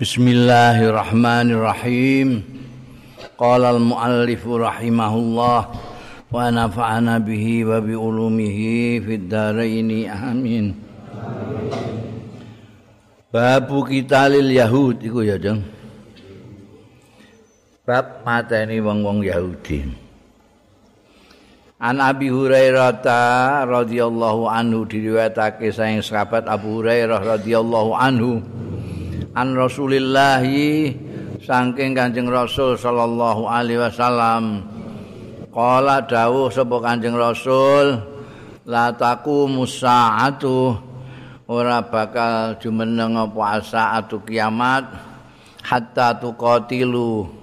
Bismillahirrahmanirrahim. Qala al-muallif rahimahullah wa nafa'ana bihi wa bi ulumihi fid dharain amin. Babu kitalil yahud iku ya, Jeng. Bab mateni wong-wong Yahudi. An Abi Hurairah radhiyallahu anhu diriwayatake saking sahabat Abu Hurairah radhiyallahu anhu. An Rasulillah saking Kanjeng Rasul sallallahu alaihi wasallam. Qala dawuh sapa Kanjeng Rasul la taku musaatu ora bakal jumeneng apa saatu kiamat hatta tuqatilu.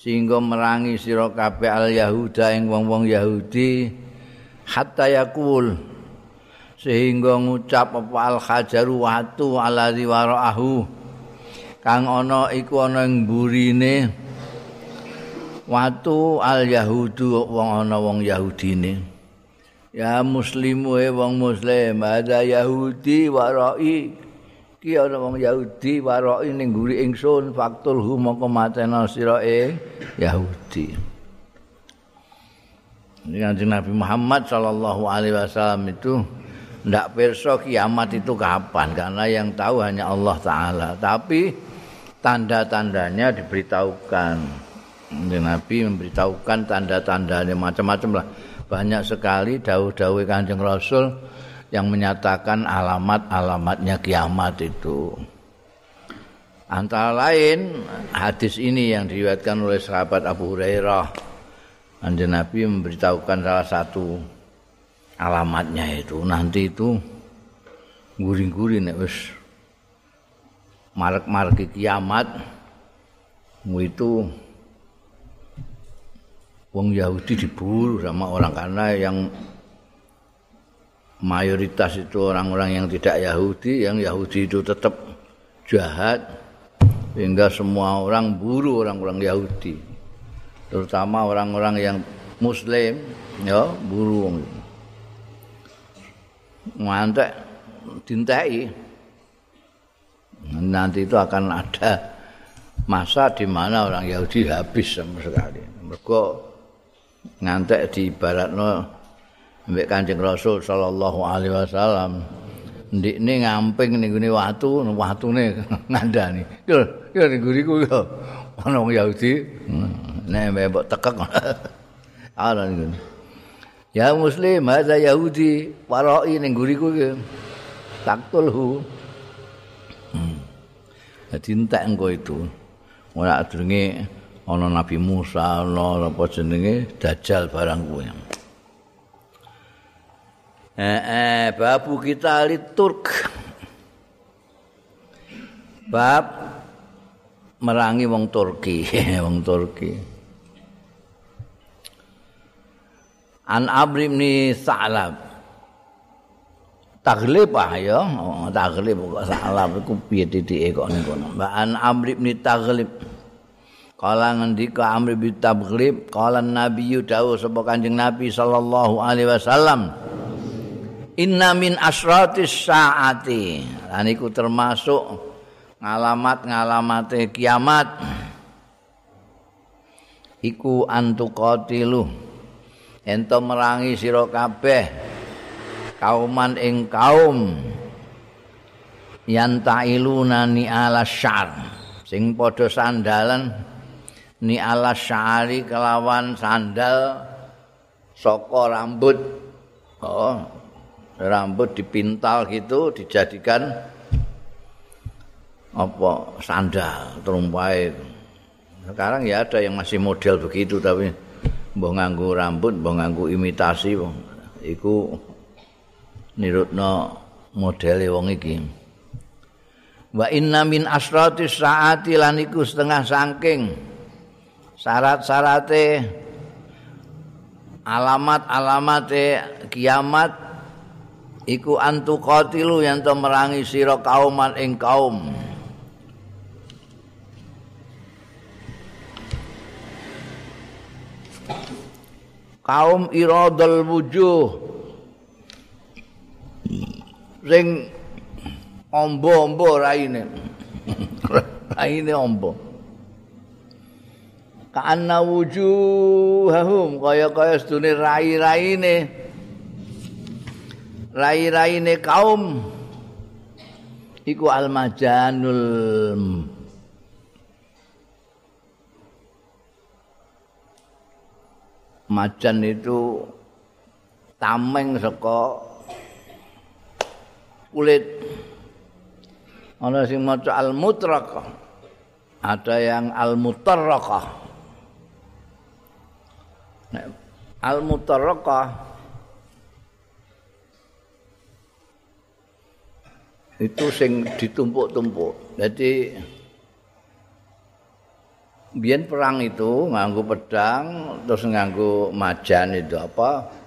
Sehingga merangi sira kabeh al yahuda ing wong-wong Yahudi hatta yakul sehingga ngucap apa al hajaru watu ala waraahu kang ana iku ana ing burine watu al yahudu wong ana wong yahudine. Ya muslimu e wong muslim. Ada yahudi warai ki ana wong yahudi warai ning guri ingsun faktul hu mongko matena sira ing yahudi. Ini Nabi Muhammad Shallallahu Alaihi Wasallam itu tidak perso kiamat itu kapan karena yang tahu hanya Allah Taala. Tapi tanda-tandanya diberitahukan. Nabi memberitahukan tanda-tandanya macam-macam lah. Banyak sekali dawuh-dawuh Kanjeng Rasul yang menyatakan alamat-alamatnya kiamat itu. Antara lain hadis ini yang diriwayatkan oleh sahabat Abu Hurairah. Kanjeng Nabi memberitahukan salah satu alamatnya itu. Nanti itu guring-guring nek wis marek-marek kiamat itu wong Yahudi diburu sama orang karena yang mayoritas itu orang-orang yang tidak Yahudi, yang Yahudi itu tetap jahat sehingga semua orang buru orang-orang Yahudi. Terutama orang-orang yang muslim ya buru ngantek dintai nanti itu akan ada masa di mana orang Yahudi habis sama sekali. Mereka ngantek di barat no Mbak Kanjeng Rasul sallallahu alaihi wasallam. Ndik ini ngamping nih gini waktu, waktu nih ngandani. Yo, yo nih guri ku yo. Orang Yahudi, nih mbak tekak. Ada nih Ya Muslim, ada Yahudi, waroi nih guri ku yo. Dadi entek engko itu. Ora adrenge ana Nabi Musa ana apa jenenge Dajjal barang kuwi. Eh, eh babu kita li Turk. Bab merangi wong Turki, wong Turki. An Amr bin Sa'lab taglib ah ya. Oh, taglib kok salah? Iku piye titike kok ning kono? Mbak An Amr bin Taglib. Kala ngendika Amr bin Taglib kala Nabi dawuh sapa Kanjeng Nabi sallallahu alaihi wasallam Inna min asratis saati. Lan iku termasuk ngalamat-ngalamate kiamat. Iku antuqatilu. Ento merangi sira kabeh kauman ing kaum. Yantailuna ni ala syar. Sing padha sandalan ni ala syari kelawan sandal saka rambut. Oh rambut dipintal gitu dijadikan apa sandal terumpai sekarang ya ada yang masih model begitu tapi mbok nganggo rambut mbok nganggo imitasi iku nirutno modele wong iki. Wa inna min asratis saati lan iku setengah saking syarat-syarate alamat-alamate kiamat iku antu qatilu yen to merangi sira kauman ing kaum. Kaum iradul wujuh sing ombo-ombo raine. raine ombo. Ka'anna wujuhahum kaya-kaya sedune rai-raine. Rai-raine kaum. Iku almajanul majan itu tameng saka kulit ana sing maca al mutraqah ada yang al mutarraqah al mutarraqah itu sing ditumpuk-tumpuk. Jadi biyen perang itu nganggo pedang terus nganggo majan itu apa?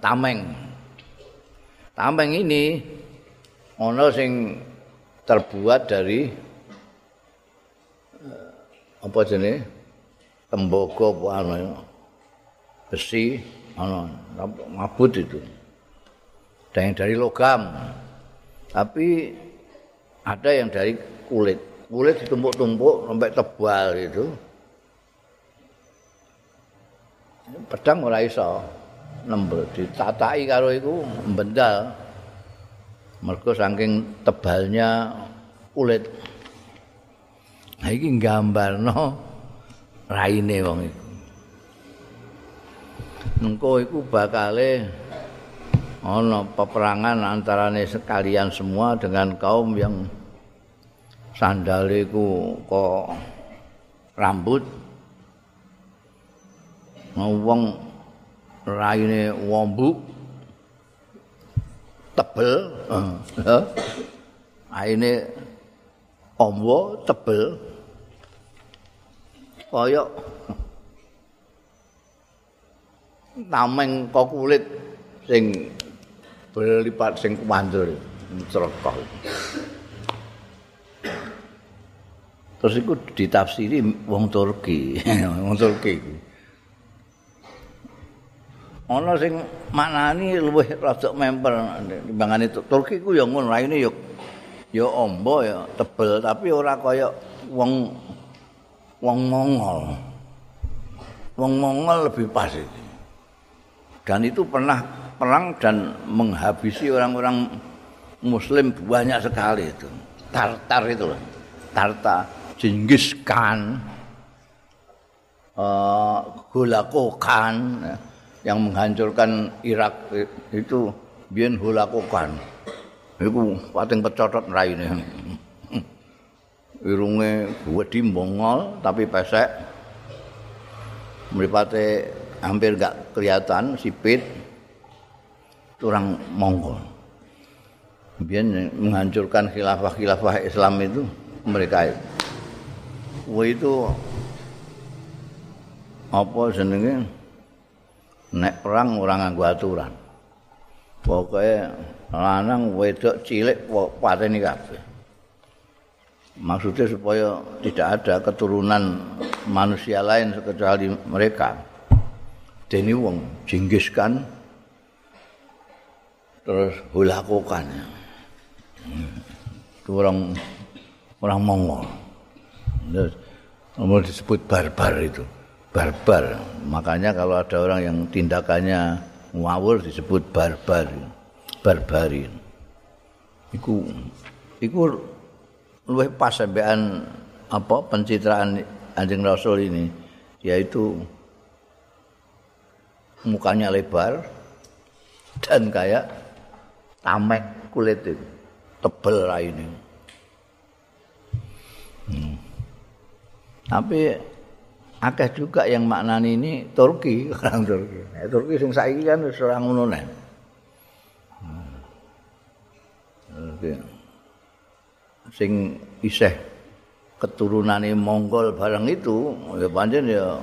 Tameng. Tameng ini ono sing terbuat dari eh, apa jenis tembaga apa besi ono mabut itu. ada yang dari logam. Tapi ada yang dari kulit. Kulit ditumpuk-tumpuk sampai tebal gitu pedang ora iso nembel ditatai karo iku mbendal. Mergo saking tebalnya kulit nah iki gambarno raine wong iku. Engko iku bakale ana peperangan antarane sekalian semua dengan kaum yang sandaleku kok rambut wong raine wombu tebel heeh aine ombo tebel kaya tameng kok kulit sing berlipat sing kumandur cerekok. Terus iku ditafsiri wong Turki, wong Turki iku. Ana sing maknani luwih rada memper timbangane Turki ku ya ngono raine ya ya ombo ya tebel tapi ora kaya wong wong Mongol. Wong Mongol lebih pas itu. Dan itu pernah perang dan menghabisi orang-orang muslim banyak sekali itu. Tartar itu loh. Tartar, Jenghis Khan, uh, Hulaku Khan yang menghancurkan Irak itu biyen Hulaku Khan. Iku pating pecotot raine. Irunge wedi mongol tapi pesek. Mripate hampir enggak kelihatan sipit. orang Mongol. Biar menghancurkan khilafah-khilafah Islam itu mereka itu. Wah itu apa jenenge nek perang orang nganggo aturan. Pokoknya lanang wedok cilik pateni kabeh. Maksudnya supaya tidak ada keturunan manusia lain kecuali mereka. Deni wong jinggiskan terus hulakukan itu orang orang Mongol terus disebut barbar itu barbar. Makanya kalau ada orang yang tindakannya ngawur disebut barbar. Barbarin. Iku iku luwih pas sampean apa pencitraan anjing rasul ini yaitu mukanya lebar dan kayak tamek kulit itu tebel raine. Hmm. tapi akeh juga yang maknani ini Turki orang Turki eh, Turki sing saiki kan wis ora ngono nek hmm. sing isih keturunane Mongol barang itu ya pancen ya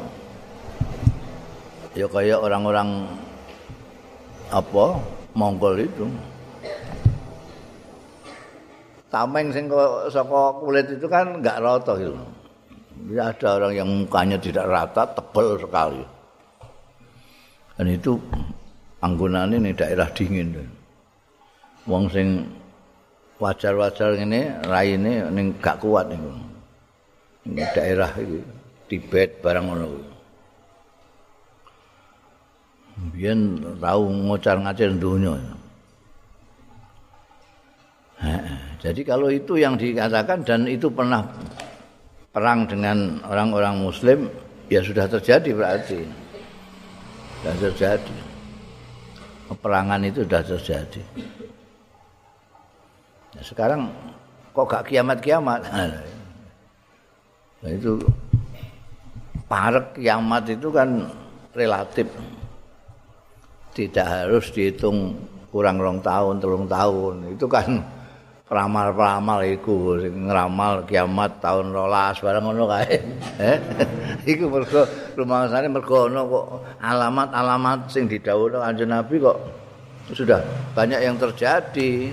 ya kayak orang-orang apa Mongol itu tameng sing saka kulit itu kan enggak rata gitu. Ya ada orang yang mukanya tidak rata, tebal sekali. Dan itu panggonane ning daerah dingin. Wong sing wajar-wajar ngene raine ning gak kuat niku. Ning daerah iki Tibet barang ngono kuwi. Biyen tau ngocar-ngacir donya. Jadi kalau itu yang dikatakan dan itu pernah perang dengan orang-orang muslim ya sudah terjadi berarti. Sudah terjadi. Peperangan itu sudah terjadi. Nah, sekarang kok gak kiamat-kiamat? Nah, itu parek kiamat itu kan relatif. Tidak harus dihitung kurang rong tahun, telung tahun. Itu kan peramal-peramal iku sing ngramal kiamat tahun rolas barang ngono kae. Eh? iku mergo rumangsane mergo ono kok alamat-alamat sing didhawuhno Kanjeng Nabi kok sudah banyak yang terjadi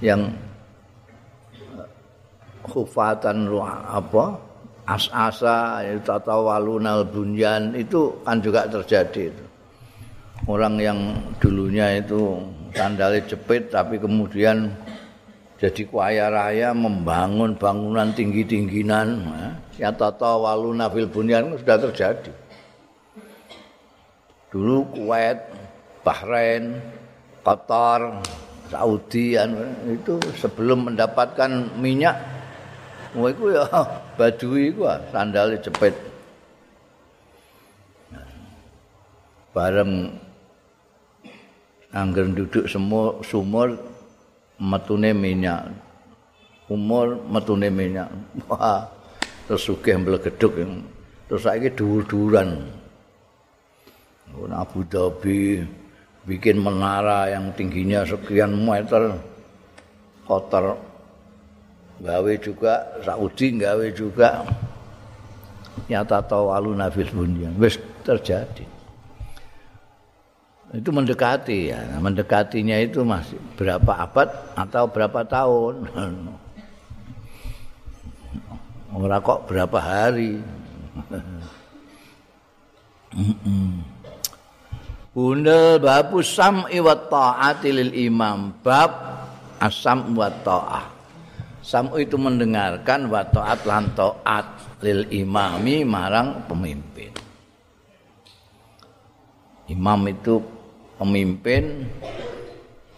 yang khufatan apa as-asa tatawalunal bunyan itu kan juga terjadi itu. Orang yang dulunya itu sandalnya jepit tapi kemudian jadi kuaya raya membangun bangunan tinggi-tingginan ya tata waluna fil bunyan sudah terjadi dulu Kuwait Bahrain Qatar Saudi itu sebelum mendapatkan minyak itu ya badui itu sandalnya jepit. Bareng angger duduk semua sumur metune minyak. Umur metune minyak. Wah, terus sugih mblegeduk. Terus saiki dhuwur-dhuwuran. Abu Dhabi bikin menara yang tingginya sekian meter kotor gawe juga Saudi gawe juga nyata tawalu nafis bunyan wis terjadi itu mendekati ya. Mendekatinya itu masih berapa abad atau berapa tahun? Ora kok berapa hari. Bunda babu sam'i wa ta'ati lil imam. Bab asam wa ta'ah. Sam'u itu mendengarkan wa ta'at lan ta'at lil imami marang pemimpin. Imam itu pemimpin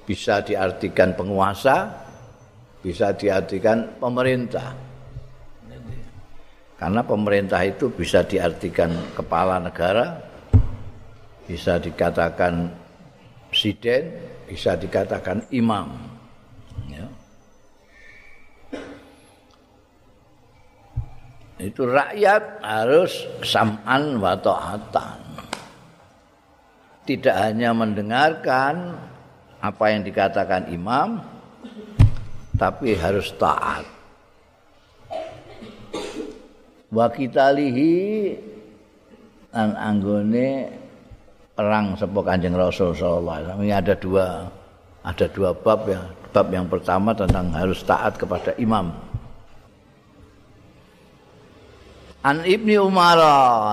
bisa diartikan penguasa, bisa diartikan pemerintah. Karena pemerintah itu bisa diartikan kepala negara, bisa dikatakan presiden, bisa dikatakan imam. Ya. Itu rakyat harus sam'an wa ta'atan tidak hanya mendengarkan apa yang dikatakan imam tapi harus taat. Wa kitalihi an anggone perang sapa Kanjeng Rasul sallallahu alaihi wasallam. Ada dua ada dua bab ya. Bab yang pertama tentang harus taat kepada imam An Ibni Umar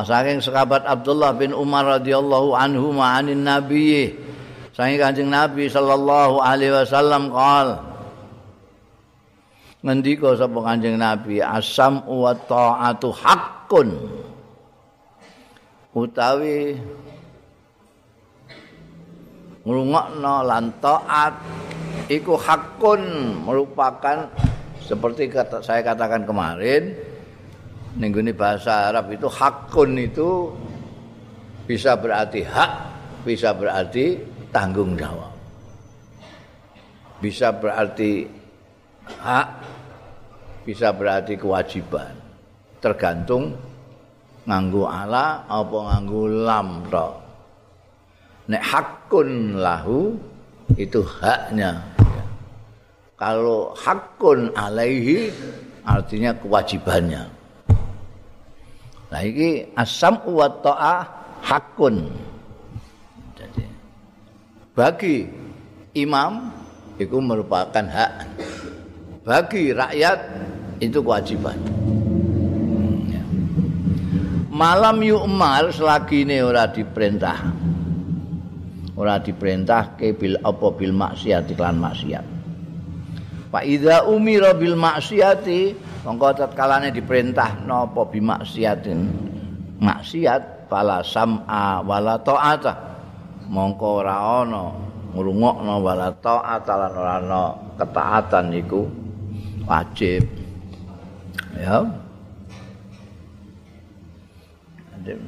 saking sahabat Abdullah bin Umar radhiyallahu anhu ma'anin nabi. Saking Kanjeng Nabi sallallahu alaihi wasallam qol ngendika sapa Kanjeng Nabi asam wa ta'atu haqqun. Utawi ngrungokno lan taat iku hakun merupakan seperti kata saya katakan kemarin Nengguni bahasa Arab itu hakun itu bisa berarti hak, bisa berarti tanggung jawab. Bisa berarti hak, bisa berarti kewajiban. Tergantung nganggu ala apa nganggu lam. Nek hakun lahu itu haknya. Kalau hakun alaihi artinya kewajibannya. Nah iki asam wa ta'ah hakun. Jadi bagi imam itu merupakan hak. Bagi rakyat itu kewajiban. Malam yu'mar selagi ini ora diperintah. Ora diperintah ke bil apa bil maksiat iklan maksiat. Fa idza umira bil maksiati mongko tatkalane diperintah napa bi maksiatin maksiat fala sam'a wala ta'ata. Mongko ora ana ngrungokno wala ta'ata lan ora ana ketaatan iku wajib. Ya.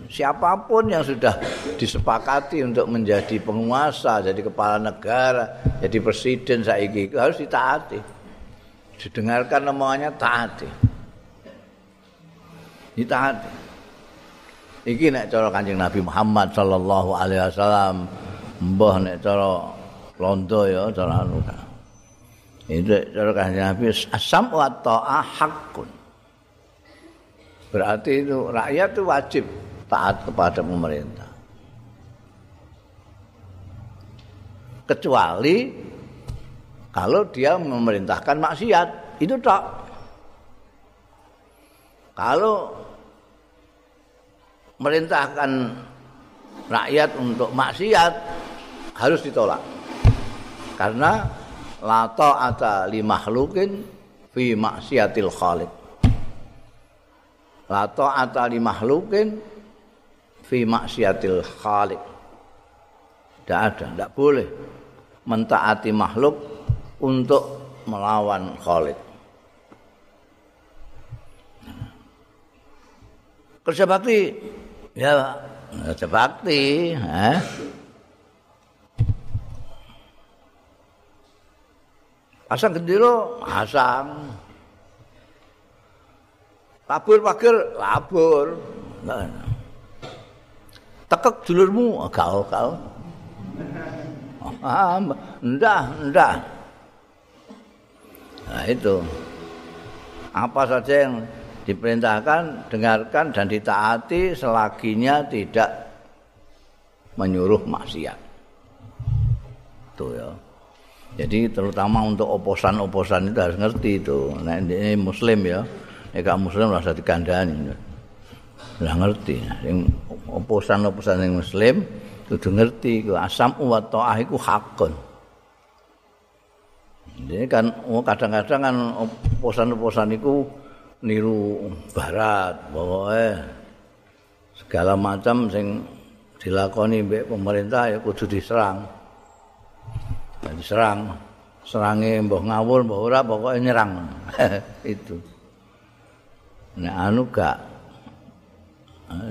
Siapa pun yang sudah disepakati untuk menjadi penguasa, jadi kepala negara, jadi presiden saiki harus ditaati. Didengarkan omongannya taati. Ditaati. Iki nek cara Kanjeng Nabi Muhammad sallallahu alaihi wasallam, mbah nek cara londo ya cara anu. Itu cara Kanjeng Nabi asam wa ta'ah haqqun. Berarti itu rakyat itu wajib taat kepada pemerintah. Kecuali kalau dia memerintahkan maksiat, itu tak. Kalau merintahkan rakyat untuk maksiat harus ditolak. Karena la ta'ata li makhlukin fi maksiatil khaliq. la ta'ata li makhlukin fi maksiatil khaliq tidak ada tidak boleh mentaati makhluk untuk melawan Khalid. Kerja bakti ya kerja bakti, eh? Asang gendero asang. Labur pakir, labur. Tekek dulurmu kau kau. Ah, ndah, ndah nah itu. Apa saja yang diperintahkan dengarkan dan ditaati selaginya tidak menyuruh maksiat. Tuh ya. Jadi terutama untuk oposan-oposan itu harus ngerti itu. Nah ini muslim ya. Nek muslim rasa dikandani ora ngerti. Sing oposan-oposan sing muslim kudu ngerti. Ku asam wa ta'ah iku hakun ini kan oh, kadang-kadang kan oposan-oposan iku niru barat pokoknya segala macam sing dilakoni mbek pemerintah ya kudu diserang. Diserang. Serange mbah ngawur mbah ora pokoke nyerang. Itu. Nah, anu gak.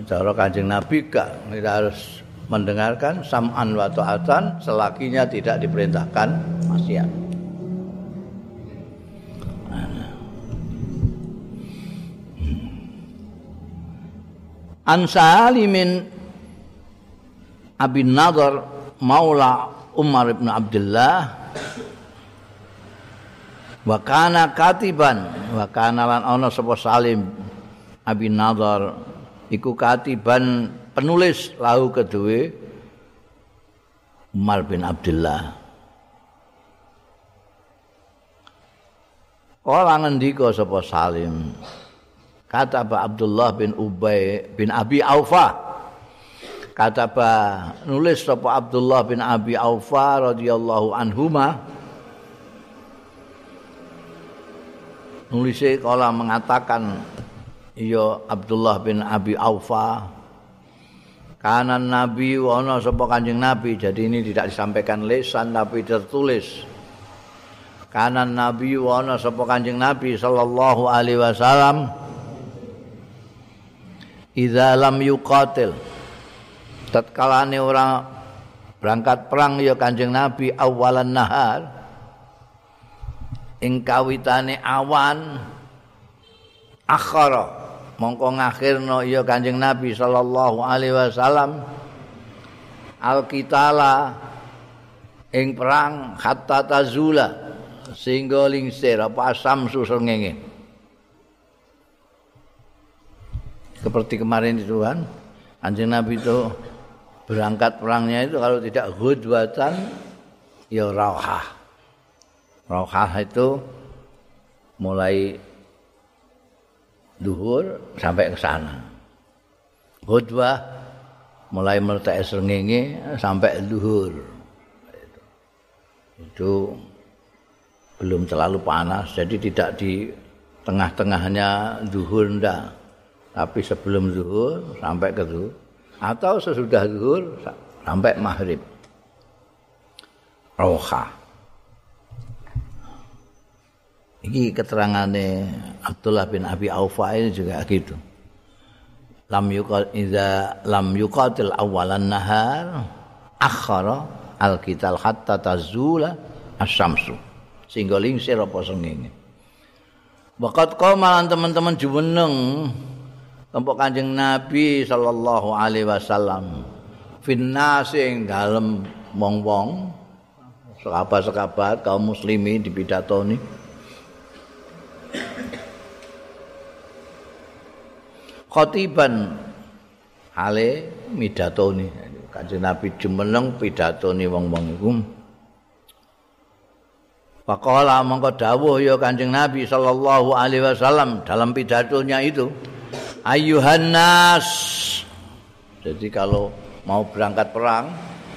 Cara Kanjeng Nabi gak. Kita harus mendengarkan sam'an wa ta'atan selakinya tidak diperintahkan maksiat. An Salimin Abi Nadar Maula Umar ibn Abdullah wa kana katiban wa kana lan ana sapa Salim Abi Nadhar iku katiban penulis lahu kedue Umar bin Abdullah. Kala ngendika sapa Salim kata Pak Abdullah bin Ubay bin Abi Aufa. Kata nulis sapa Abdullah bin Abi Aufa radhiyallahu anhuma. Nulise kala mengatakan iya Abdullah bin Abi Aufa. Kanan Nabi wono sapa Kanjeng Nabi jadi ini tidak disampaikan lesan tapi tertulis. Kanan Nabi wono sapa Kanjeng Nabi sallallahu alaihi wasallam idza lam yuqatil. Tatkala orang berangkat perang ya Kanjeng Nabi awalan nahar. Ing kawitane awan akhara. Mongko ngakhirno ya Kanjeng Nabi sallallahu alaihi wasallam alkitala ing perang hatta tazula sehingga lingsir apa asam susul seperti kemarin itu kan Kanjeng Nabi itu berangkat perangnya itu kalau tidak hudwatan ya rauhah Rohah itu mulai duhur sampai ke sana. Hudwah mulai meletak srengenge sampai duhur. Itu, belum terlalu panas jadi tidak di tengah-tengahnya zuhur ndak tapi sebelum zuhur sampai ke zuhur. Atau sesudah zuhur sampai maghrib. Roha. Ini keterangannya Abdullah bin Abi Aufa ini juga gitu. Lam yuqal iza lam yuqatil awalan nahar akhara alkital hatta tazula asyamsu. Sehingga lingsir apa sengenge. Bakat komalan teman-teman jumeneng tempat kanjeng Nabi sallallahu alaihi wasallam. Finnas ing dalem wong-wong sahabat-sahabat kaum muslimin di pidatoni khotiban hale midatoni. Kanjeng Nabi jumeneng pidatoni wong-wong iku. Faqala mongko dawuh ya Kanjeng Nabi sallallahu alaihi wasallam dalam pidatonya itu ayuhan nas. Jadi kalau mau berangkat perang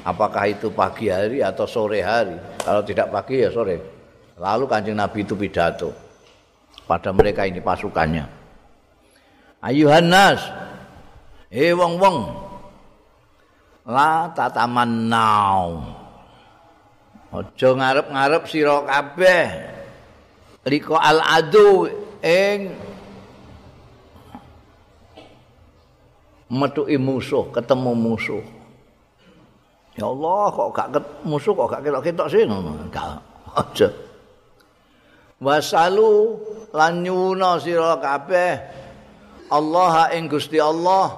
apakah itu pagi hari atau sore hari? Kalau tidak pagi ya sore. Lalu Kanjeng Nabi itu pidato pada mereka ini pasukannya. Ayuhan nas. Eh wong-wong. La tatamannau. Aja ngarep-ngarep sira kabeh. Liko al adu ing metuki musuh, ketemu musuh. Ya Allah kok gak musuh kok gak ketok-ketok sih ngono. Gak aja. Wasalu lan nyuwuna sira kabeh Allah ing Gusti Allah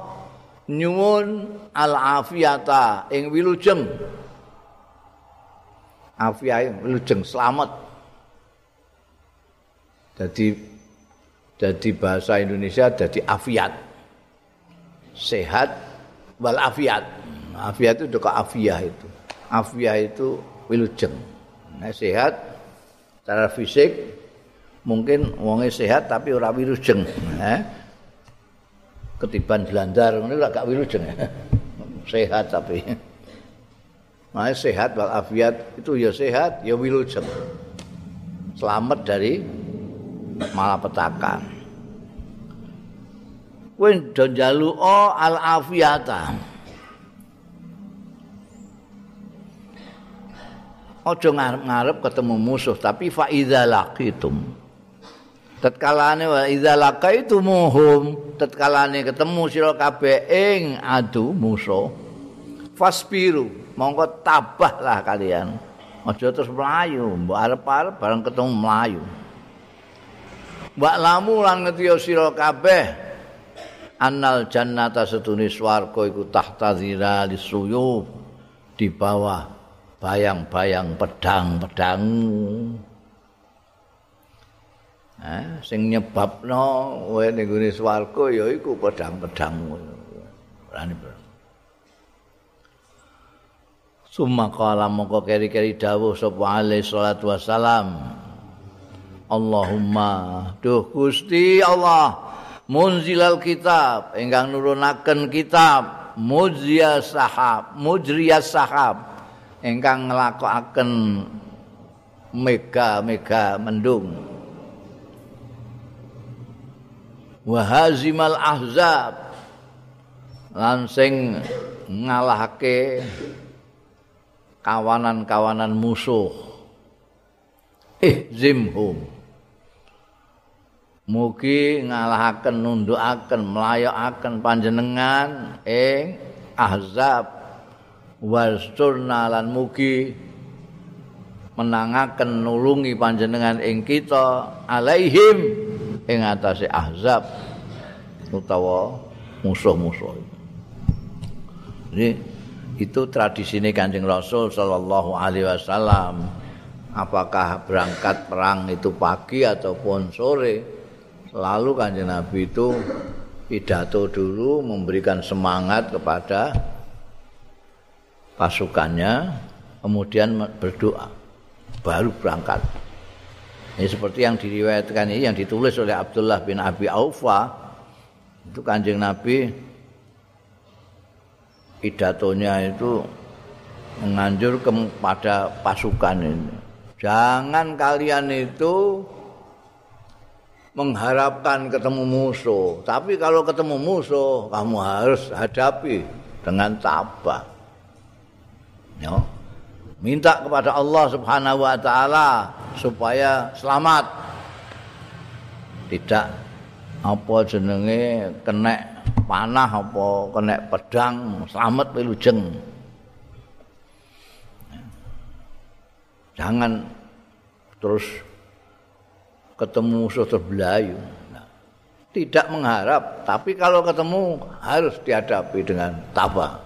nyuwun al afiyata ing wilujeng. afiah lujeng selamat. Jadi jadi bahasa Indonesia jadi afiat. Sehat wal afiat. Afiat itu juga afiah itu. Afiah itu wilujeng. Nah, sehat secara fisik mungkin wongnya sehat tapi ora wilujeng. Eh? Ketiban jelandar ini agak wilujeng. sehat tapi Nah, sehat wal afiat itu ya sehat, ya wilujeng. Selamat dari malapetaka. Kowe do njaluka al afiata. Ojo ngarep-ngarep ketemu musuh, tapi fa idza laqitum. Tatkalane wa idza laqaitumuhum, tatkalane ketemu sira kabeh ing adu musuh. Fasbiru, monggo tabahlah kalian aja terus melayu mbok arep-arep bareng ketemu melayu mbak lamu lan ngerti sira kabeh annal jannata setune swarga iku tahta zirali suyu di bawah bayang-bayang pedang-pedang. Eh sing nyebabno kowe ning gone swarga ya iku pedang-pedangmu berani Summa qala mongko keri-keri dawuh sapa alaihi salatu wasalam. Allahumma duh Gusti Allah munzilal kitab ingkang nurunaken kitab mujriyas sahab mujriyas sahab ingkang nglakokaken mega-mega mendung. Wahazimal ahzab lan sing ngalahake kawanan-kawanan musuh. Eh zimhum mugi ngalahaken nundukaken mlayokaken panjenengan ing ahzab wasturna lan mugi menangaken nulungi panjenengan ing kita alaihim ing atase ahzab utawa musuh-musuh itu tradisi ini kanjeng Rasul Shallallahu Alaihi Wasallam. Apakah berangkat perang itu pagi ataupun sore, selalu kanjeng Nabi itu pidato dulu memberikan semangat kepada pasukannya, kemudian berdoa, baru berangkat. Ini seperti yang diriwayatkan ini yang ditulis oleh Abdullah bin Abi Aufa. Itu kanjeng Nabi pidatonya itu menganjur kepada pasukan ini. Jangan kalian itu mengharapkan ketemu musuh. Tapi kalau ketemu musuh, kamu harus hadapi dengan tabah. Ya. Minta kepada Allah Subhanahu wa taala supaya selamat. Tidak apa jenenge kena panah apa kena pedang, selamat wilujeng. Jangan terus ketemu musuh terbelayu. tidak mengharap, tapi kalau ketemu harus dihadapi dengan tabah.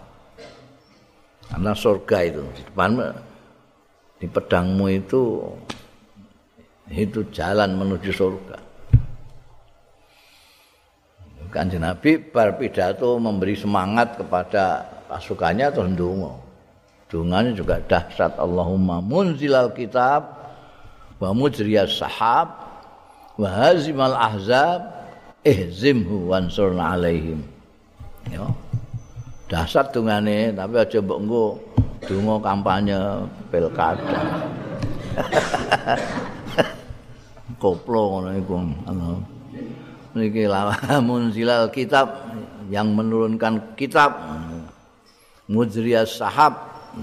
Karena surga itu di depan di pedangmu itu itu jalan menuju surga. Kanjeng Nabi bar pidato memberi semangat kepada pasukannya terus ndonga. Dungane juga dahsyat Allahumma munzilal kitab wa mujriyas sahab wa hazimal ahzab ihzimhu wansurna alaihim. Ya. Dahsyat dungane tapi aja mbok engko donga kampanye pilkada. Koplo ngono iku. Niki lamun zilal kitab yang menurunkan kitab mujriyas sahab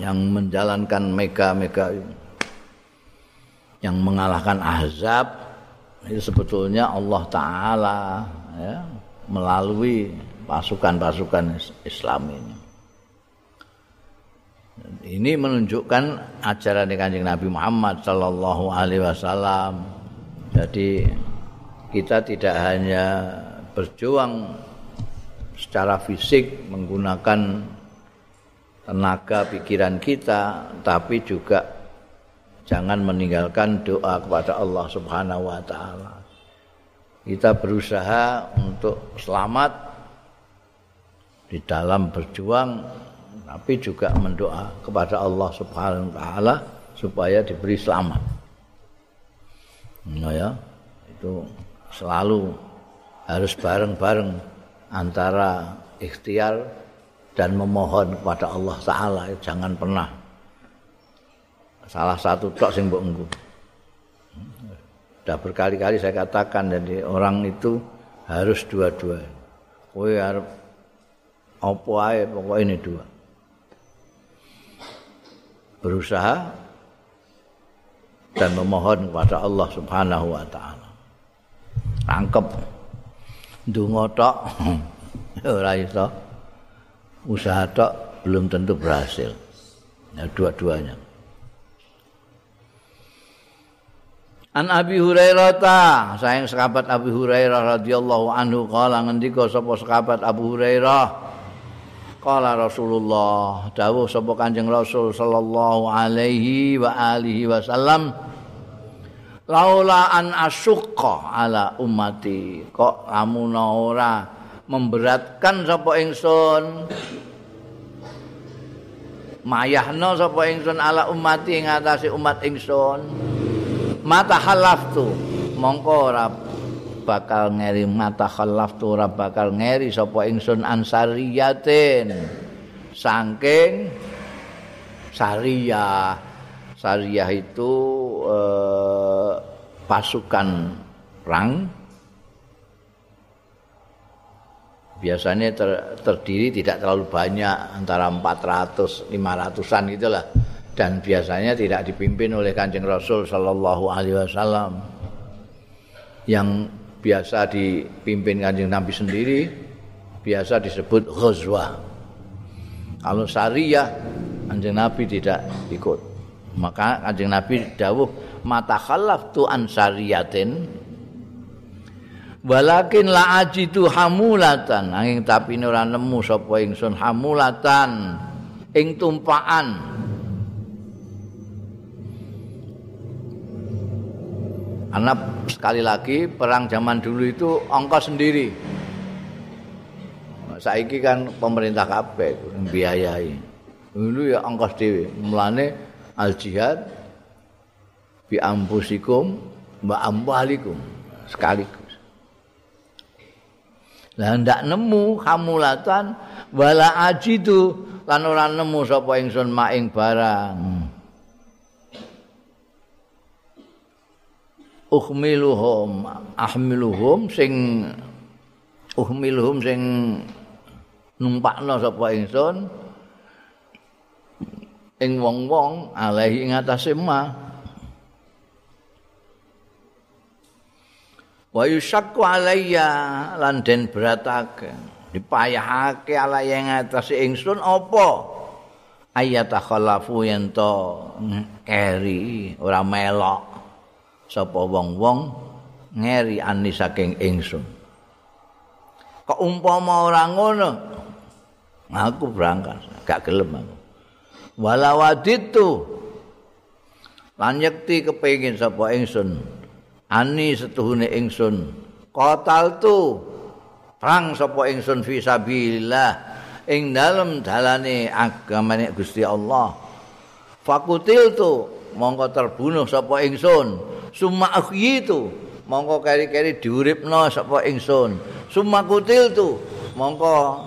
yang menjalankan mega-mega yang mengalahkan azab itu sebetulnya Allah Ta'ala ya, melalui pasukan-pasukan Islam ini. Ini menunjukkan ajaran kanjeng Nabi Muhammad Sallallahu Alaihi Wasallam. Jadi kita tidak hanya berjuang secara fisik menggunakan tenaga pikiran kita tapi juga jangan meninggalkan doa kepada Allah Subhanahu wa taala. Kita berusaha untuk selamat di dalam berjuang tapi juga mendoa kepada Allah Subhanahu wa taala supaya diberi selamat. Nah ya, itu selalu harus bareng-bareng antara ikhtiar dan memohon kepada Allah Taala jangan pernah salah satu tok sing mbok engko. Sudah berkali-kali saya katakan jadi orang itu harus dua-dua. Kowe harus apa ae pokoknya ini dua. Berusaha dan memohon kepada Allah Subhanahu wa taala. Tangkep ndonga tok ora iso. usaha tok belum tentu berhasil. Ya, dua-duanya. An Abi Hurairah ta, sayang sahabat Abi Hurairah radhiyallahu anhu kala ngendika sapa sahabat Abu Hurairah? Kala Rasulullah dawuh sapa Kanjeng Rasul sallallahu alaihi wa alihi wasallam Laula an asyqa ala ummati kok amuna ora memberatkan sapa ingsun? Mayahno sapa ingsun ala ummati ing atase umat ingsun mata halaftu mongko ora bakal ngeri mata halaftu ora bakal ngeri sapa ingsun ansariyatin. Saking sariyah. Sariyah itu eh, pasukan perang. Biasanya ter, terdiri tidak terlalu banyak antara 400 500-an gitulah dan biasanya tidak dipimpin oleh Kanjeng Rasul sallallahu alaihi wasallam. Yang biasa dipimpin Kanjeng Nabi sendiri biasa disebut ghazwa. Kalau syariah Kanjeng Nabi tidak ikut. Maka Kanjeng Nabi dawuh mata khalaf tu ansariyatin walakin la ajidu hamulatan. Angin tapi ora nemu sapa ingsun hamulatan ing tumpaan karena sekali lagi perang zaman dulu itu ongkos sendiri. Saiki kan pemerintah kabeh biayai. Dulu ya ongkos dhewe. Mulane al jihad bi ampusikum wa ambalikum sekaligus. Lah ndak nemu hamulatan wala ajidu. Lan ora nemu sapa ingsun maing barang. Uhmiluhum ahmiluhum sing uhmiluhum sing numpakno sapa ingsun ing wong-wong alaihi ing atase ma wa yusyakku alayya lan den beratake dipayahake alaihi ing atase ingsun apa? Ayat khalafu yen to keri ora melok sapa wong-wong ngeri ani saking ingsun. Kok umpama ora ngono? Aku berangkat gak gelem aku. Walawaditu lan yekti kepengin sapa ingsun. Ani setuhune ingsun. Kotal tu. Perang sapa ingsun fi sabilillah. Ing dalem dalane agamane Gusti Allah. Fakutil tu. Mongko terbunuh sapa ingsun summa akhitu mongko keri-keri diuripno sapa ingsun. Summa kutil tu mongko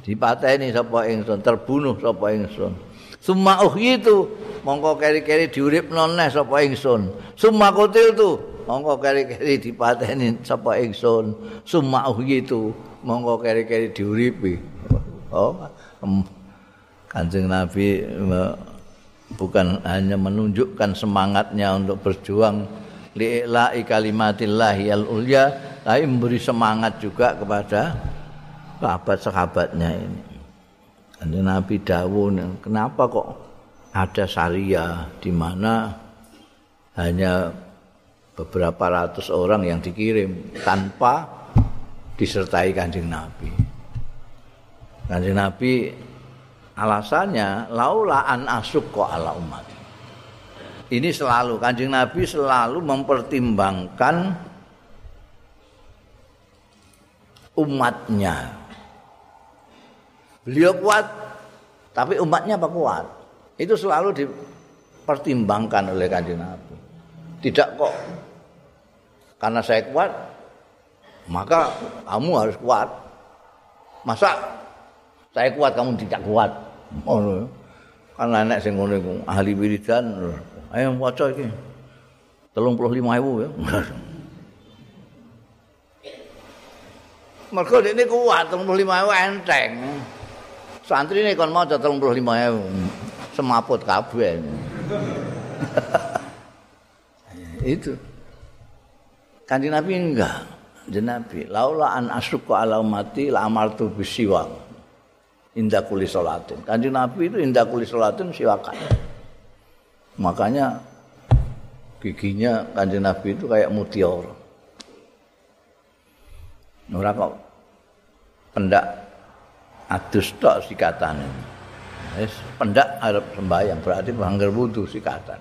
dipateni sapa ingsun terbunuh sapa ingsun. Summa uhyitu mongko keri-keri diuripno neh sapa ingsun. Summa kutil tu mongko keri-keri dipateni sapa ingsun. Summa uhyitu mongko keri-keri diuripi. Oh Kanjeng Nabi bukan hanya menunjukkan semangatnya untuk berjuang li'ila'i kalimatillahi al-ulya tapi memberi semangat juga kepada sahabat-sahabatnya ini. Dan Nabi Dawud, kenapa kok ada syariah di mana hanya beberapa ratus orang yang dikirim tanpa disertai kanjeng Nabi. Kanjeng Nabi alasannya laula an asuk kok ala umat. Ini selalu kanjeng Nabi selalu mempertimbangkan umatnya Beliau kuat, tapi umatnya apa kuat? Itu selalu dipertimbangkan oleh kanjeng Nabi. Tidak kok karena saya kuat, maka kamu harus kuat. Masa saya kuat kamu tidak kuat? Oh, kan nenek sing ngono iku ahli wiridan. Ayo waca iki. 35.000 ya. Mergo ini kuat 35.000 enteng. Santri ini kon maca 35.000 semaput kabeh. Itu. Kanjeng Nabi enggak. Kanjeng Nabi, laula an asyqa ala ummati la amartu bisiwak. Indah kuli salatin. Kanjeng Nabi itu indah kuli salatin siwakan. Makanya giginya kanjeng Nabi itu kayak mutiara. Ora kok pendak adus tok sikatan. Wis pendak arep sembahyang berarti bangger wudu sikatan.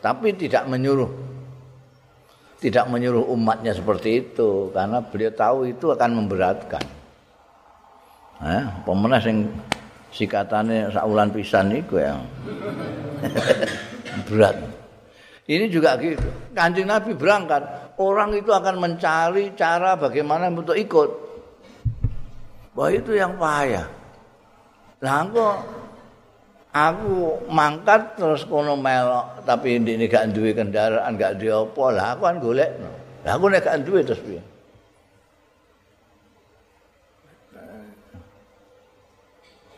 Tapi tidak menyuruh tidak menyuruh umatnya seperti itu karena beliau tahu itu akan memberatkan. Eh, pemenang sing sikatane saulan pisan iku ya. Berat. Ini juga gitu. Kanjeng Nabi berangkat, orang itu akan mencari cara bagaimana untuk ikut. Wah itu yang payah. Lah kok aku mangkat terus kono melok tapi ini gak duwe kendaraan gak duwe apa lah aku kan golek. Lah aku nek gak duwe terus piye?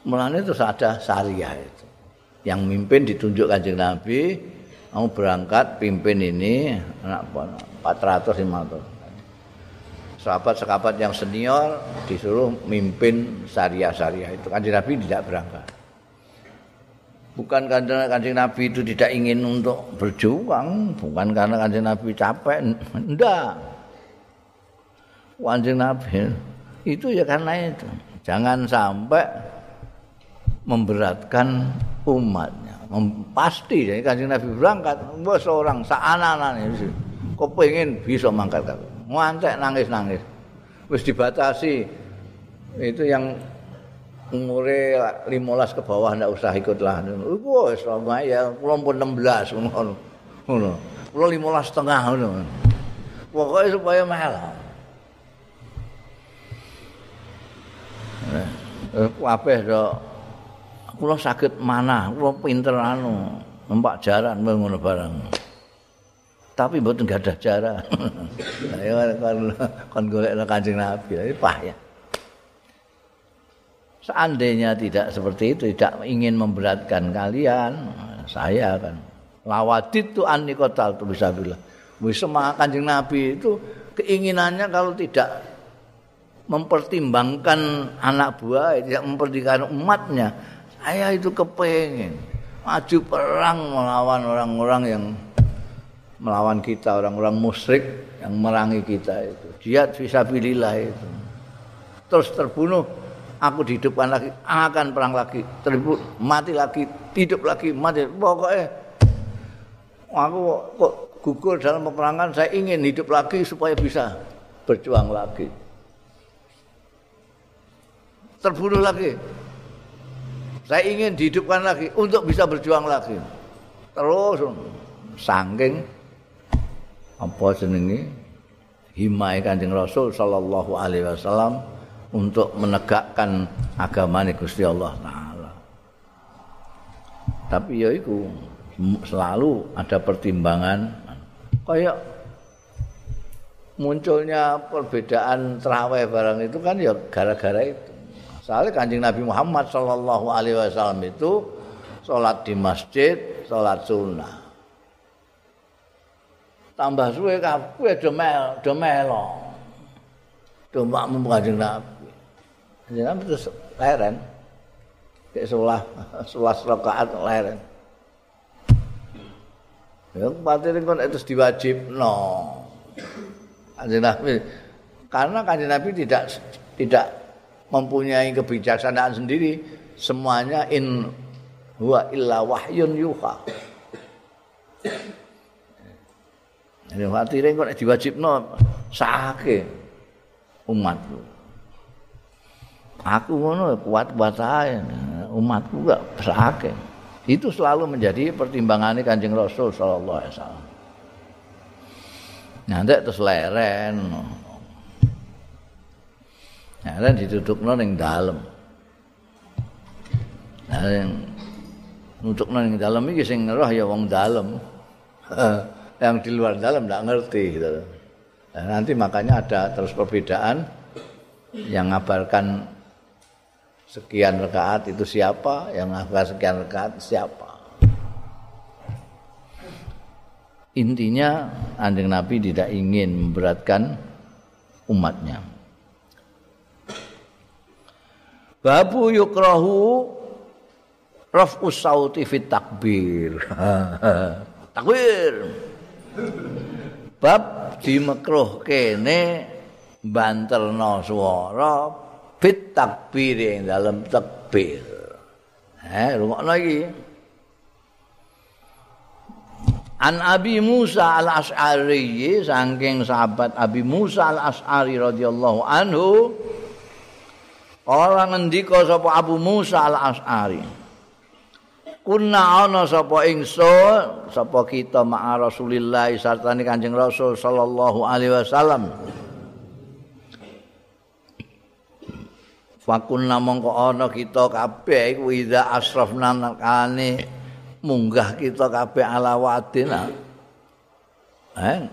Mulane terus ada syariah itu. Yang mimpin ditunjuk kanjeng Nabi, kamu berangkat pimpin ini anak 400 500. sahabat-sahabat yang senior disuruh mimpin syariah-syariah itu. Kanjeng Nabi tidak berangkat. Bukan karena kanjeng Nabi itu tidak ingin untuk berjuang, bukan karena kanjeng Nabi capek, enggak. Kanjeng Nabi itu ya karena itu. Jangan sampai memberatkan umatnya. Pasti jadi kanjeng Nabi berangkat, seorang seanak-anak ini, kok pengen bisa mangkat ngantek nangis-nangis. Wis dibatasi. Itu yang umure 15 ke bawah ndak usah ikut lah. Iku wis ya kula pun 16 ngono. Ngono. Kula 15 setengah ngono. Pokoke supaya malah. Eh, kabeh do kula saged mana, kula pinter anu, numpak jaran ngono barang. tapi mboten gadah jarak. Ayo kon kon golekno Kanjeng Nabi, ini payah. Seandainya tidak seperti itu, tidak ingin memberatkan kalian, saya akan lawadit tu anni kotal tu bisa bilang. Wis kanjeng Nabi itu keinginannya kalau tidak mempertimbangkan anak buah, tidak mempertimbangkan umatnya, saya itu kepengen maju perang melawan orang-orang yang melawan kita, orang-orang musyrik yang merangi kita itu. Jihad fisabilillah itu. Terus terbunuh, aku dihidupkan lagi, akan perang lagi, terbunuh, mati lagi, hidup lagi, mati. Pokoknya aku kok gugur dalam peperangan, saya ingin hidup lagi supaya bisa berjuang lagi. Terbunuh lagi. Saya ingin dihidupkan lagi untuk bisa berjuang lagi. Terus sangking apa jenenge himai Kanjeng Rasul sallallahu alaihi wasallam untuk menegakkan agama Gusti Allah taala. Tapi ya iku selalu ada pertimbangan kayak munculnya perbedaan terawih barang itu kan ya gara-gara itu. Soalnya kanjeng Nabi Muhammad sallallahu alaihi wasallam itu sholat di masjid, sholat sunnah. tambah suwe kabeh do mel do melo do makmum kanjeng Nabi terus leren. Kayak sebelah sebelah rakaat leren. Ya kuwatir kon itu diwajib no kanjeng Nabi karena kanjeng Nabi tidak tidak mempunyai kebijaksanaan sendiri semuanya in huwa illa wahyun yuha Ini khawatirnya kok diwajibno sake umatku. Aku ngono kuat-kuat ae. Umatku gak sake. Itu selalu menjadi pertimbangannya Kanjeng Rasul sallallahu alaihi wasallam. Nanti terus leren. Leren didudukno ning dalem. Nah, yang nutupno ning dalem iki sing roh ya wong dalem. yang di luar dalam tidak ngerti gitu. Nanti makanya ada terus perbedaan yang ngabarkan sekian rekaat itu siapa, yang ngabarkan sekian rekaat siapa. Intinya anjing Nabi tidak ingin memberatkan umatnya. Babu yukrahu raf'us sauti fit takbir. takbir. bab dimekruh kene banterno swara bit takbir ing dalem takbir eh rungokno iki An Abi Musa al-Ash'ari saking sahabat Abi Musa al-Ash'ari radhiyallahu anhu orang ngendika sapa Abu Musa al-Ash'ari kunna ana sapa ingsun sapa kita ma'a Rasulillah sartane Kanjeng Rasul sallallahu alaihi wasallam Fakunna mongko ana kita kabeh iku idza asrafna nakane munggah kita kabeh ala wadina. Eh?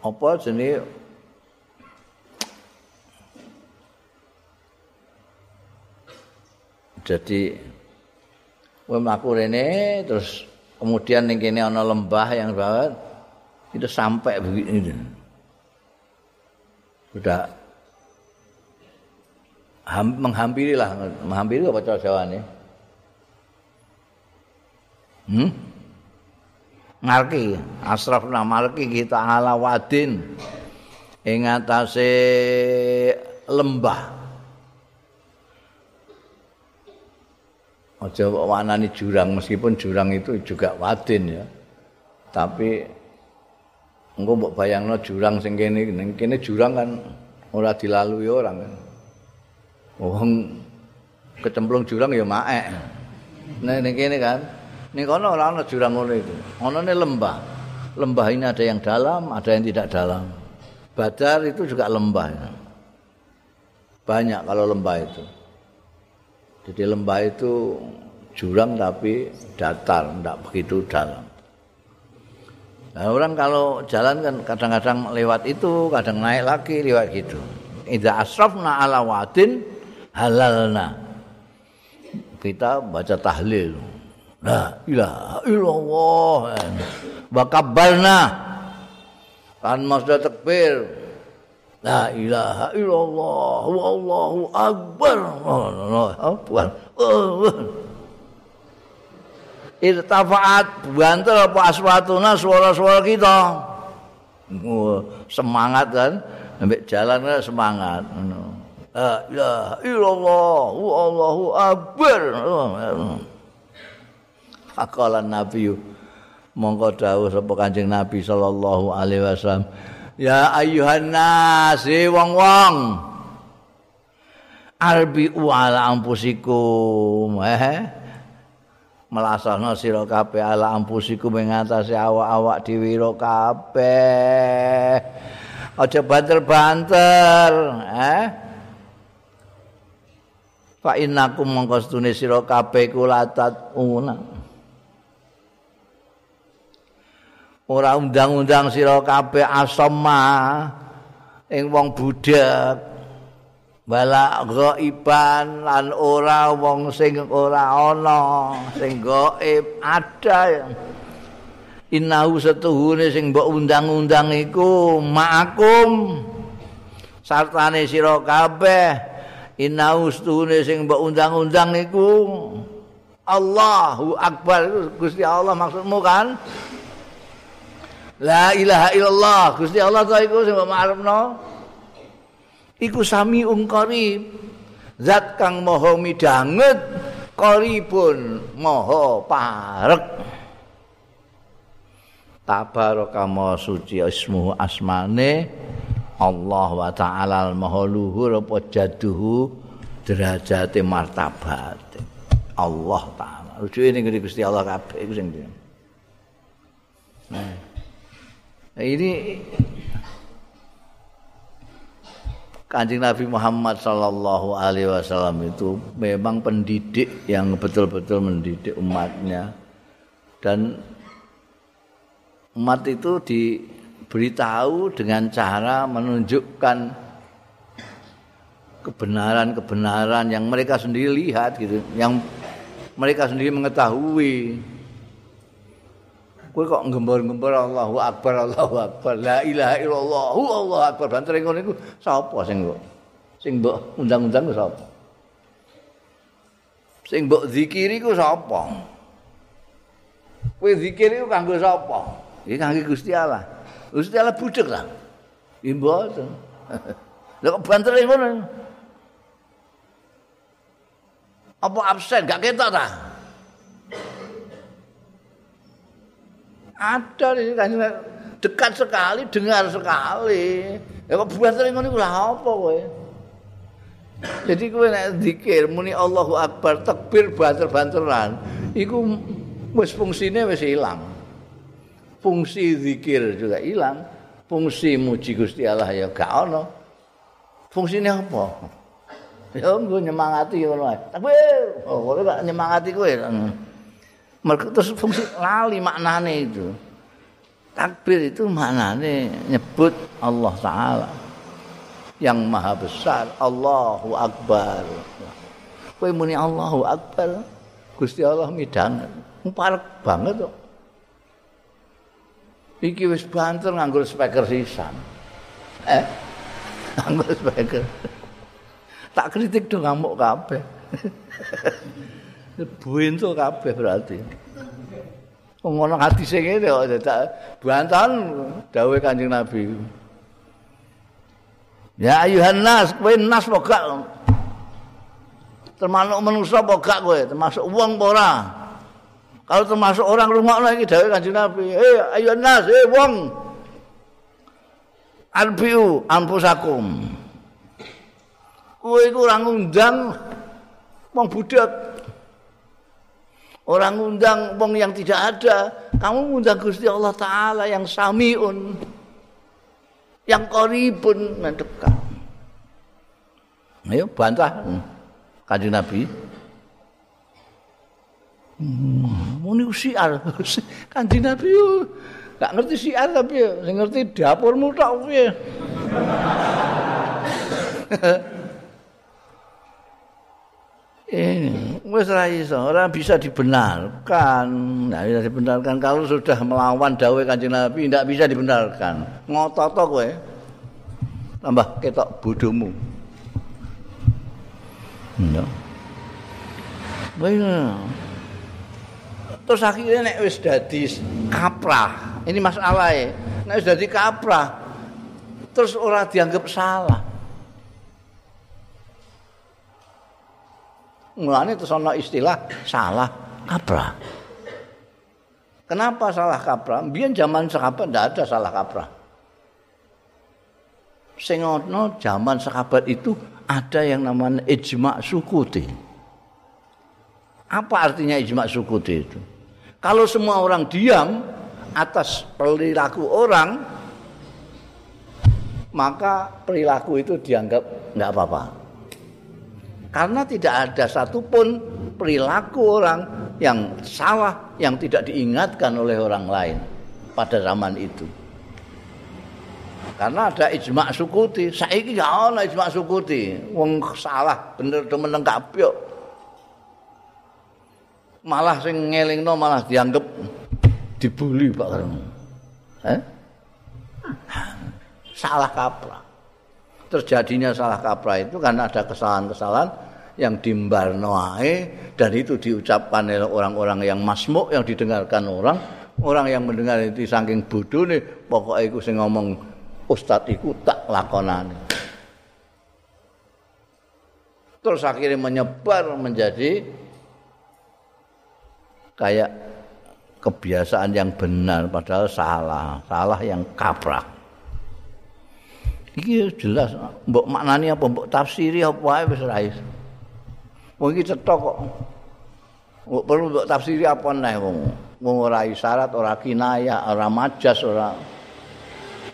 Apa jenenge Jadi Kowe mlaku rene terus kemudian ning kene ana lembah yang banget itu sampai begini. Sudah ham, menghampiri lah, menghampiri apa cara Jawa ini? Hmm? Ngarki, asrafna marki kita ala wadin ing atase lembah. Aja wanani jurang meskipun jurang itu juga wadin ya. Tapi engko mbok bayangno jurang sing kene ning kene jurang kan ora dilalui orang kan. Wong kecemplung jurang ya maek. Nah ning kene kan ning kono ora ana jurang ngono itu. Ana lembah. Lembah ini ada yang dalam ada yang tidak dalam. Badar itu juga lembah ya. banyak kalau lembah itu Jadi lembah itu jurang tapi datar, tidak begitu dalam. Nah, orang kalau jalan kan kadang-kadang lewat itu, kadang naik lagi lewat gitu. Idza asrafna ala wadin halalna. Kita baca tahlil. La ilaha illallah. Wa kabbarna. Kan maksudnya takbir. La ilaha illallah. Wallahu akbar. Akbar. Oh, irtafaat banter apa aswatuna suara-suara kita oh, semangat kan ambek jalan kan semangat la ilaha illallah wallahu akbar Faqala Nabi mongko dawuh sapa Kanjeng Nabi sallallahu alaihi wasallam ya ayyuhan nas wong-wong. Albi ala ampusikum eh melasahna sira kabeh ala ampusiku mengatasi awak-awak dhewe kabeh. Aja banter-banter eh. Fa innakum mongko stune sira kabeh kulatat una ora undang-undang sira kabeh asama ing wong budak bala ghaiban lan ora wong sing ora ana sing gaib ada. Innahu setuhune sing mbok undang-undang iku ma'akum sartane sira kabeh innahu setuhune sing mbok undang-undang iku. Allahu akbar Gusti Allah maksudmu kan La ilaha illallah. Gusti Allah ta iku sing maklumno iku sami ungkari zat kang maha midanget qaribun maha parek. Tabaraka suci ismu asmane Allah wa ta'ala al maha luhur apa jaduhu derajate martabat. Allah taala. Rujuke ning Gusti Allah kabeh iku sing Nah, ini Kanjeng Nabi Muhammad sallallahu alaihi wasallam itu memang pendidik yang betul-betul mendidik umatnya dan umat itu diberitahu dengan cara menunjukkan kebenaran-kebenaran yang mereka sendiri lihat gitu, yang mereka sendiri mengetahui. Kowe kok ngembor-ngembor Allahu Akbar Allahu Akbar. La ilaha illallah Allahu Akbar. Banter ngono iku sapa sing kok sing mbok undang-undang sapa? Sing mbok zikiri ku sapa? Kowe zikir iku kanggo sapa? Iki kanggo Gusti Allah. Gusti Allah budek lah mboten. Lha kok banter ngono? Apa absen? Gak ketok ta ada di sini dekat sekali dengar sekali. Ya kok buat sering ngono lah apa kowe? Jadi kowe nek zikir muni Allahu Akbar takbir banter-banteran iku wis fungsine wis ilang. Fungsi zikir juga hilang fungsi muji Gusti Allah ya gak ono. Fungsinya apa? Ya nggo nyemangati ngono ae. Takbir! Oh kowe nyemangati kowe mereka terus fungsi lali maknane itu. Takbir itu maknane nyebut Allah Taala. Yang maha besar Allahu Akbar. Kowe muni Allahu Akbar Gusti Allah midang. Parek banget kok. Iki wis banter nganggo speaker sisan. Eh nganggo speaker. Tak kritik dong ngamuk kabeh Buento kabeh berarti. Ngono hati sing ngene kok dadak bantan dawuh Kanjeng Nabi. Ya ayuhan nas, kowe nas apa gak? Termasuk manusa apa gak kowe? Termasuk wong apa ora? Kalau termasuk orang rungokno iki dawuh Kanjeng Nabi, "Eh ayuhan nas, eh wong Albiu ampusakum. Kowe iku ora ngundang wong budak Orang undang wong yang tidak ada, kamu undang Gusti Allah taala yang samiun. Yang qaribun mendekat. Ayo bantah Kanjeng Nabi. Hmm, usiar. Kanjeng Nabi Gak ngerti siar tapi ngerti dapurmu tok piye. ini wis ora iso ora bisa dibenarkan ndak bisa dibenarkan kalau sudah melawan dawuh Kanjeng Nabi ndak bisa dibenarkan ngotot kowe tambah ketok bodohmu no. Terus akhirnya nek wis dadi kaprah. Ini masalah ya. Nek wis dadi kaprah. Terus ora dianggap salah. Mulane terus ana istilah salah kaprah. Kenapa salah kaprah? Biar zaman sahabat tidak ada salah kaprah. Sing zaman sahabat itu ada yang namanya ijma sukuti. Apa artinya ijma sukuti itu? Kalau semua orang diam atas perilaku orang, maka perilaku itu dianggap nggak apa-apa. Karena tidak ada satupun perilaku orang yang salah yang tidak diingatkan oleh orang lain pada zaman itu. Karena ada ijma sukuti, saiki gak ana ijma sukuti. Wong salah bener temen kabeh. Malah sing ngelingno malah dianggap dibuli Pak Karno. Eh? Salah kaprah. Terjadinya salah kaprah itu karena ada kesalahan-kesalahan yang dimbarno ae dan itu diucapkan oleh orang-orang yang masmuk yang didengarkan orang. Orang yang mendengar itu saking bodoh nih pokoknya itu sing ngomong ustadz itu tak lakonane. Terus akhirnya menyebar menjadi kayak kebiasaan yang benar padahal salah salah yang kaprah iki jelas mbok maknani apa mbok tafsiri apa wae wis ra Wong iki cetok kok. Kok perlu mbok tafsiri apa neh wong. Wong ora isyarat, ora kinaya, ora majas, ora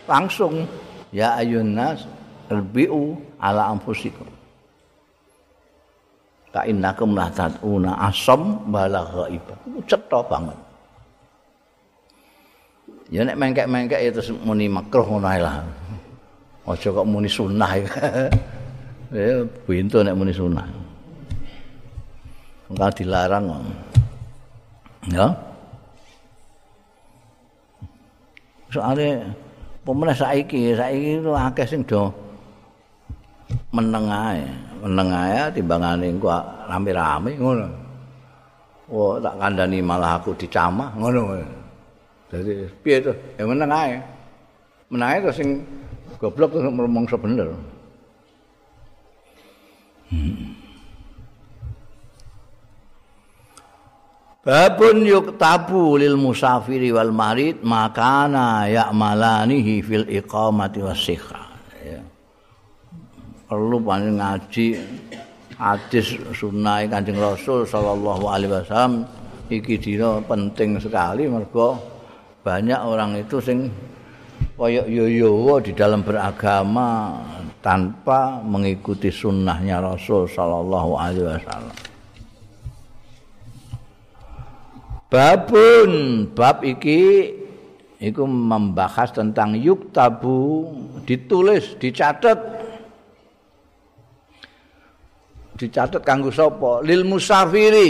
langsung ya ayun nas albiu ala anfusikum. Ka innakum la taduna asam bala ghaib. Cetok banget. Ya nek mengkek-mengkek ya terus muni makruh ngono ae lah. Aja kok muni sunah. Ya pintu nek muni sunah. enggak dilarang ya. Soalnya pemenang saiki? Saiki itu akeh sing do meneng ae. Meneng ae timbangane engko rame-rame ngono. Oh tak kandhani malah aku dicamah ngono. Jadi piye to? Ya meneng ae. Meneng ae to sing goblok terus ngomong sebener. Babun yuktabu lil musafiri wal marid makana ya'malanihi fil iqamati wasikha. Ya. Perlu paling ngaji hadis sunnah Kanjeng Rasul sallallahu alaihi wasallam iki dina penting sekali mergo banyak orang itu sing koyok yoyo di dalam beragama tanpa mengikuti sunnahnya Rasul sallallahu alaihi wasallam. Babun bab iki iku membahas tentang yuktabu ditulis dicatat dicatat kanggo sapa? Lil musafiri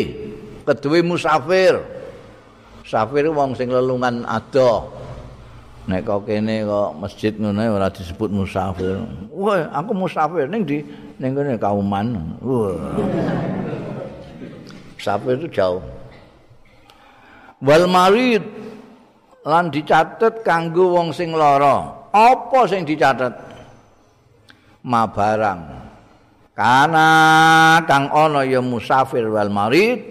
kedue musafir. Musafir wong sing lelungan ado nek kok kene kok masjid ngono ora disebut musafir. Wah aku musafir ning di ning kene kauman. Wah. Musafir itu jauh. Wal marid lan dicatet kanggo wong sing lara. Apa sing dicatet? Ma barang kana kang ana ya musafir wal marid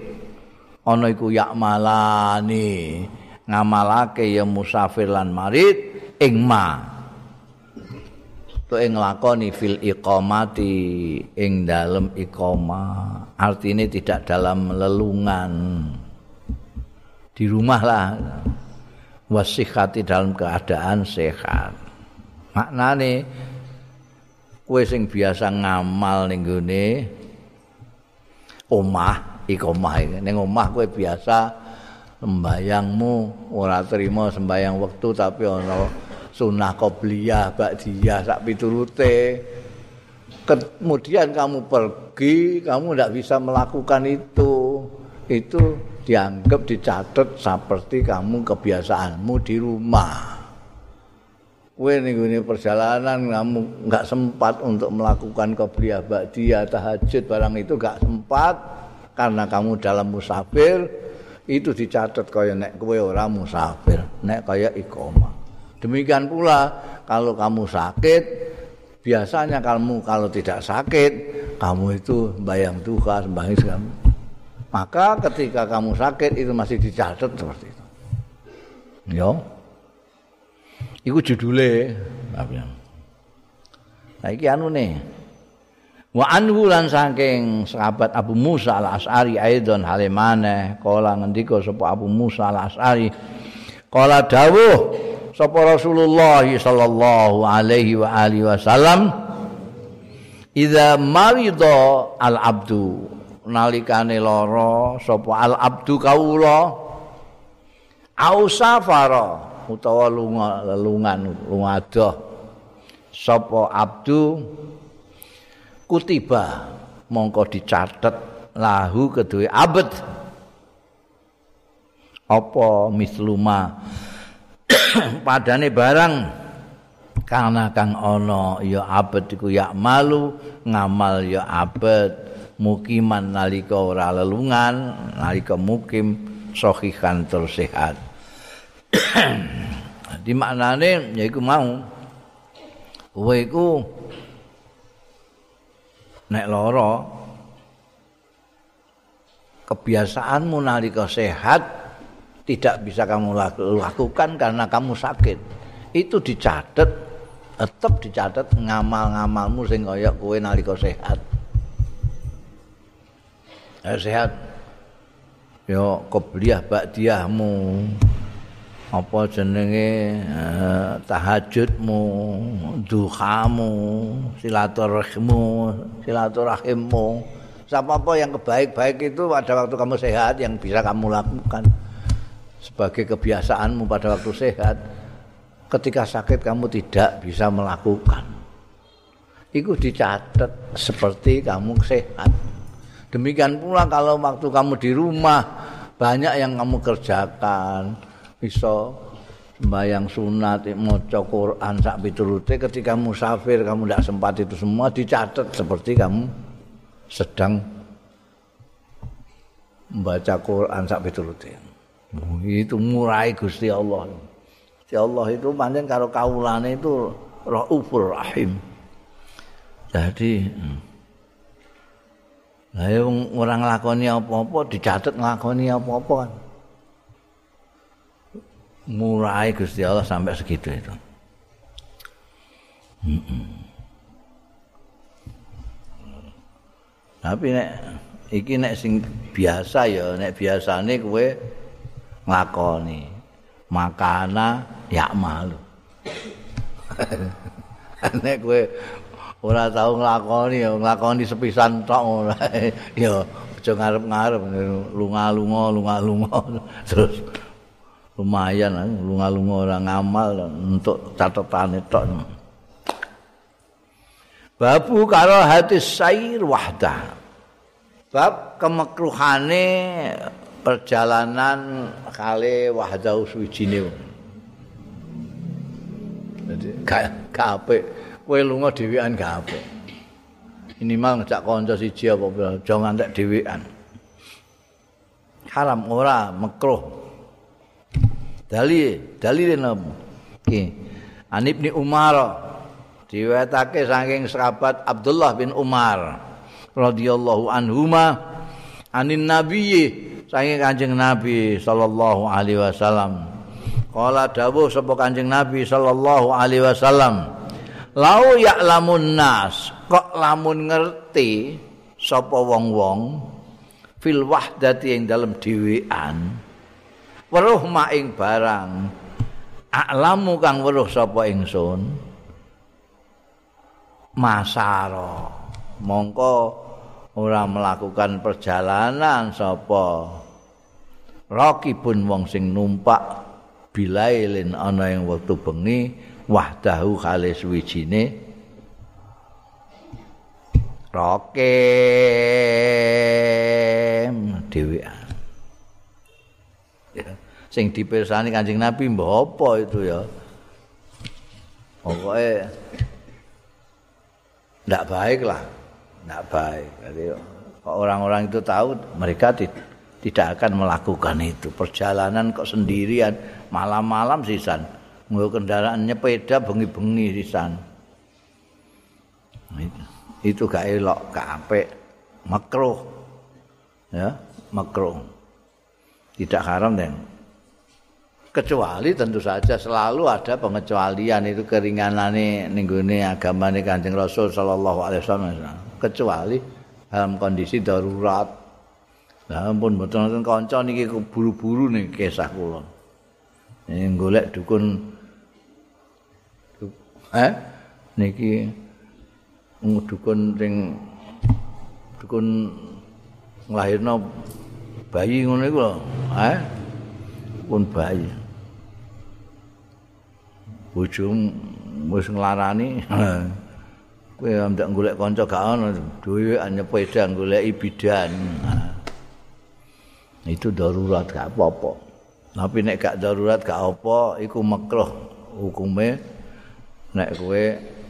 ana iku yak malani ngamalake ya musafir lan marid ing ma. To ing lakoni fil iqamati ing dalem iqamah artine tidak dalam lelungan. Di rumah lah. Wasihati dalam keadaan sehat. Maknane kue sing biasa ngamal ning gone omah iku omah ning omah kue biasa sembayangmu ora terima sembayang wektu tapi ana sunah qobliyah ba'diyah sak piturute. Kemudian kamu pergi kamu tidak bisa melakukan itu. Itu dianggap dicatat seperti kamu kebiasaanmu di rumah. Kue nih perjalanan kamu nggak sempat untuk melakukan qobliyah ba'diyah tahajud barang itu nggak sempat. Karena kamu dalam musafir itu dicatat kaya nek kue orang musafir nek kaya ikoma demikian pula kalau kamu sakit biasanya kamu kalau tidak sakit kamu itu bayang duka sembahyang kamu maka ketika kamu sakit itu masih dicatat seperti itu. Yo Iku judule Nah iki anu nih Wa anhu lan saking sahabat Abu Musa al-As'ari aidon halimane kala ngendika sapa Abu Musa al-As'ari kala dawuh sapa Rasulullah sallallahu alaihi wa alihi wasallam idza marida al-abdu nalikane lara sapa al-abdu kaula au safara utawa lunga lelungan lunga adoh sapa abdu kutiba mongko dicatet lahu kedue abad apa misluma padane barang. Karena kang ana ya abad iku ya malu ngamal ya abad mukiman nalika ora lelungan nalika mukim sahihan tur sehat. Di maknane yaiku mau. Kowe iku nek lara kebiasaanmu nalika sehat tidak bisa kamu lakukan karena kamu sakit. Itu dicatat tetap dicatat ngamal-ngamalmu sing kaya kowe nalika sehat. Eh, sehat yo kebliah bakdiahmu apa jenenge uh, tahajudmu, duhamu, silaturahimmu, silaturahimmu. Siapa-apa yang kebaik-baik itu pada waktu kamu sehat yang bisa kamu lakukan sebagai kebiasaanmu pada waktu sehat. Ketika sakit kamu tidak bisa melakukan. Itu dicatat seperti kamu sehat. Demikian pula kalau waktu kamu di rumah banyak yang kamu kerjakan iso sembahyang sunat, maca Quran sak piturute ketika musafir kamu tidak sempat itu semua dicatat seperti kamu sedang membaca Quran sak piturute. Oh, itu murai Gusti Allah. Gusti Allah itu pancen karo kaulane itu Raufur Rahim. Jadi Lah orang nglakoni apa-apa dicatat nglakoni apa-apa kan. Murai Gusti Allah sampai segitu itu. Tapi nek iki nek sing biasa ya nek biasane kowe nglakoni makana ya malu. nek kowe ora tau nglakoni ya nglakoni sepisan tok ya aja ngarep-ngarep lunga-lunga lunga-lunga terus lumayan lunga-lunga orang ngamal untuk catatan itu babu karo hati sair wahda. Bab kemekruhane perjalanan kali wahda uswijine jadi gak gape kowe lunga dhewean gak apa ini mah ngejak kanca siji apa jangan tak dhewean haram ora mekruh dalil dalil napa iki an ibni umar diwetake saking sahabat Abdullah bin Umar radhiyallahu anhuma anin nabiyyi saking kanjeng nabi sallallahu alaihi wasallam. Kala dawuh sapa kanjeng nabi sallallahu alaihi wasallam lau ya'lamun nas kok lamun ngerti sapa wong-wong fil wahdati ing dalem dhewean weruh maing barang. Aklamu kang weruh sapa ingsun? Masara mongko ora melakukan perjalanan sapa? Rakibun wong sing numpak bilailin ana ing wektu bengi wahdahu kale suwijine rakim dhewean sing dipirsani Kanjeng Nabi mbok apa itu ya? Pokoke ndak baik lah ndak baik. Jadi orang-orang itu tahu mereka tidak akan melakukan itu. Perjalanan kok sendirian malam-malam sisan. Nggo kendaraan nyepeda bengi-bengi sisan. Itu, itu gak elok gak apik. Makruh. Ya makruh. Tidak haram dan kecuali tentu saja selalu ada pengecualian itu keringanan ning gone agamane Kanjeng Rasul sallallahu alaihi wasallam. Kecuali dalam kondisi darurat. Lah ampun mboten wonten kanca niki buru-buru nih kisah kula. Ning golek dukun eh? Niki dukun ring dukun nglahirno bayi ngono iku eh? Pun bayi bojom wis nglarani. Kowe ndak golek kanca gak ono duwe nyepeda golek bidan. Itu darurat gak apa-apa. Tapi nek gak darurat gak apa iku makruh hukume nek kowe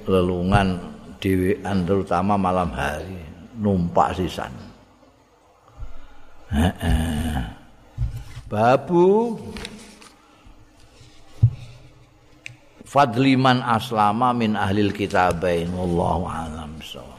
lelungan dhewean terutama malam hari numpak sisan. Babu fadliman aslama min ahlil kitabain wallahu alam so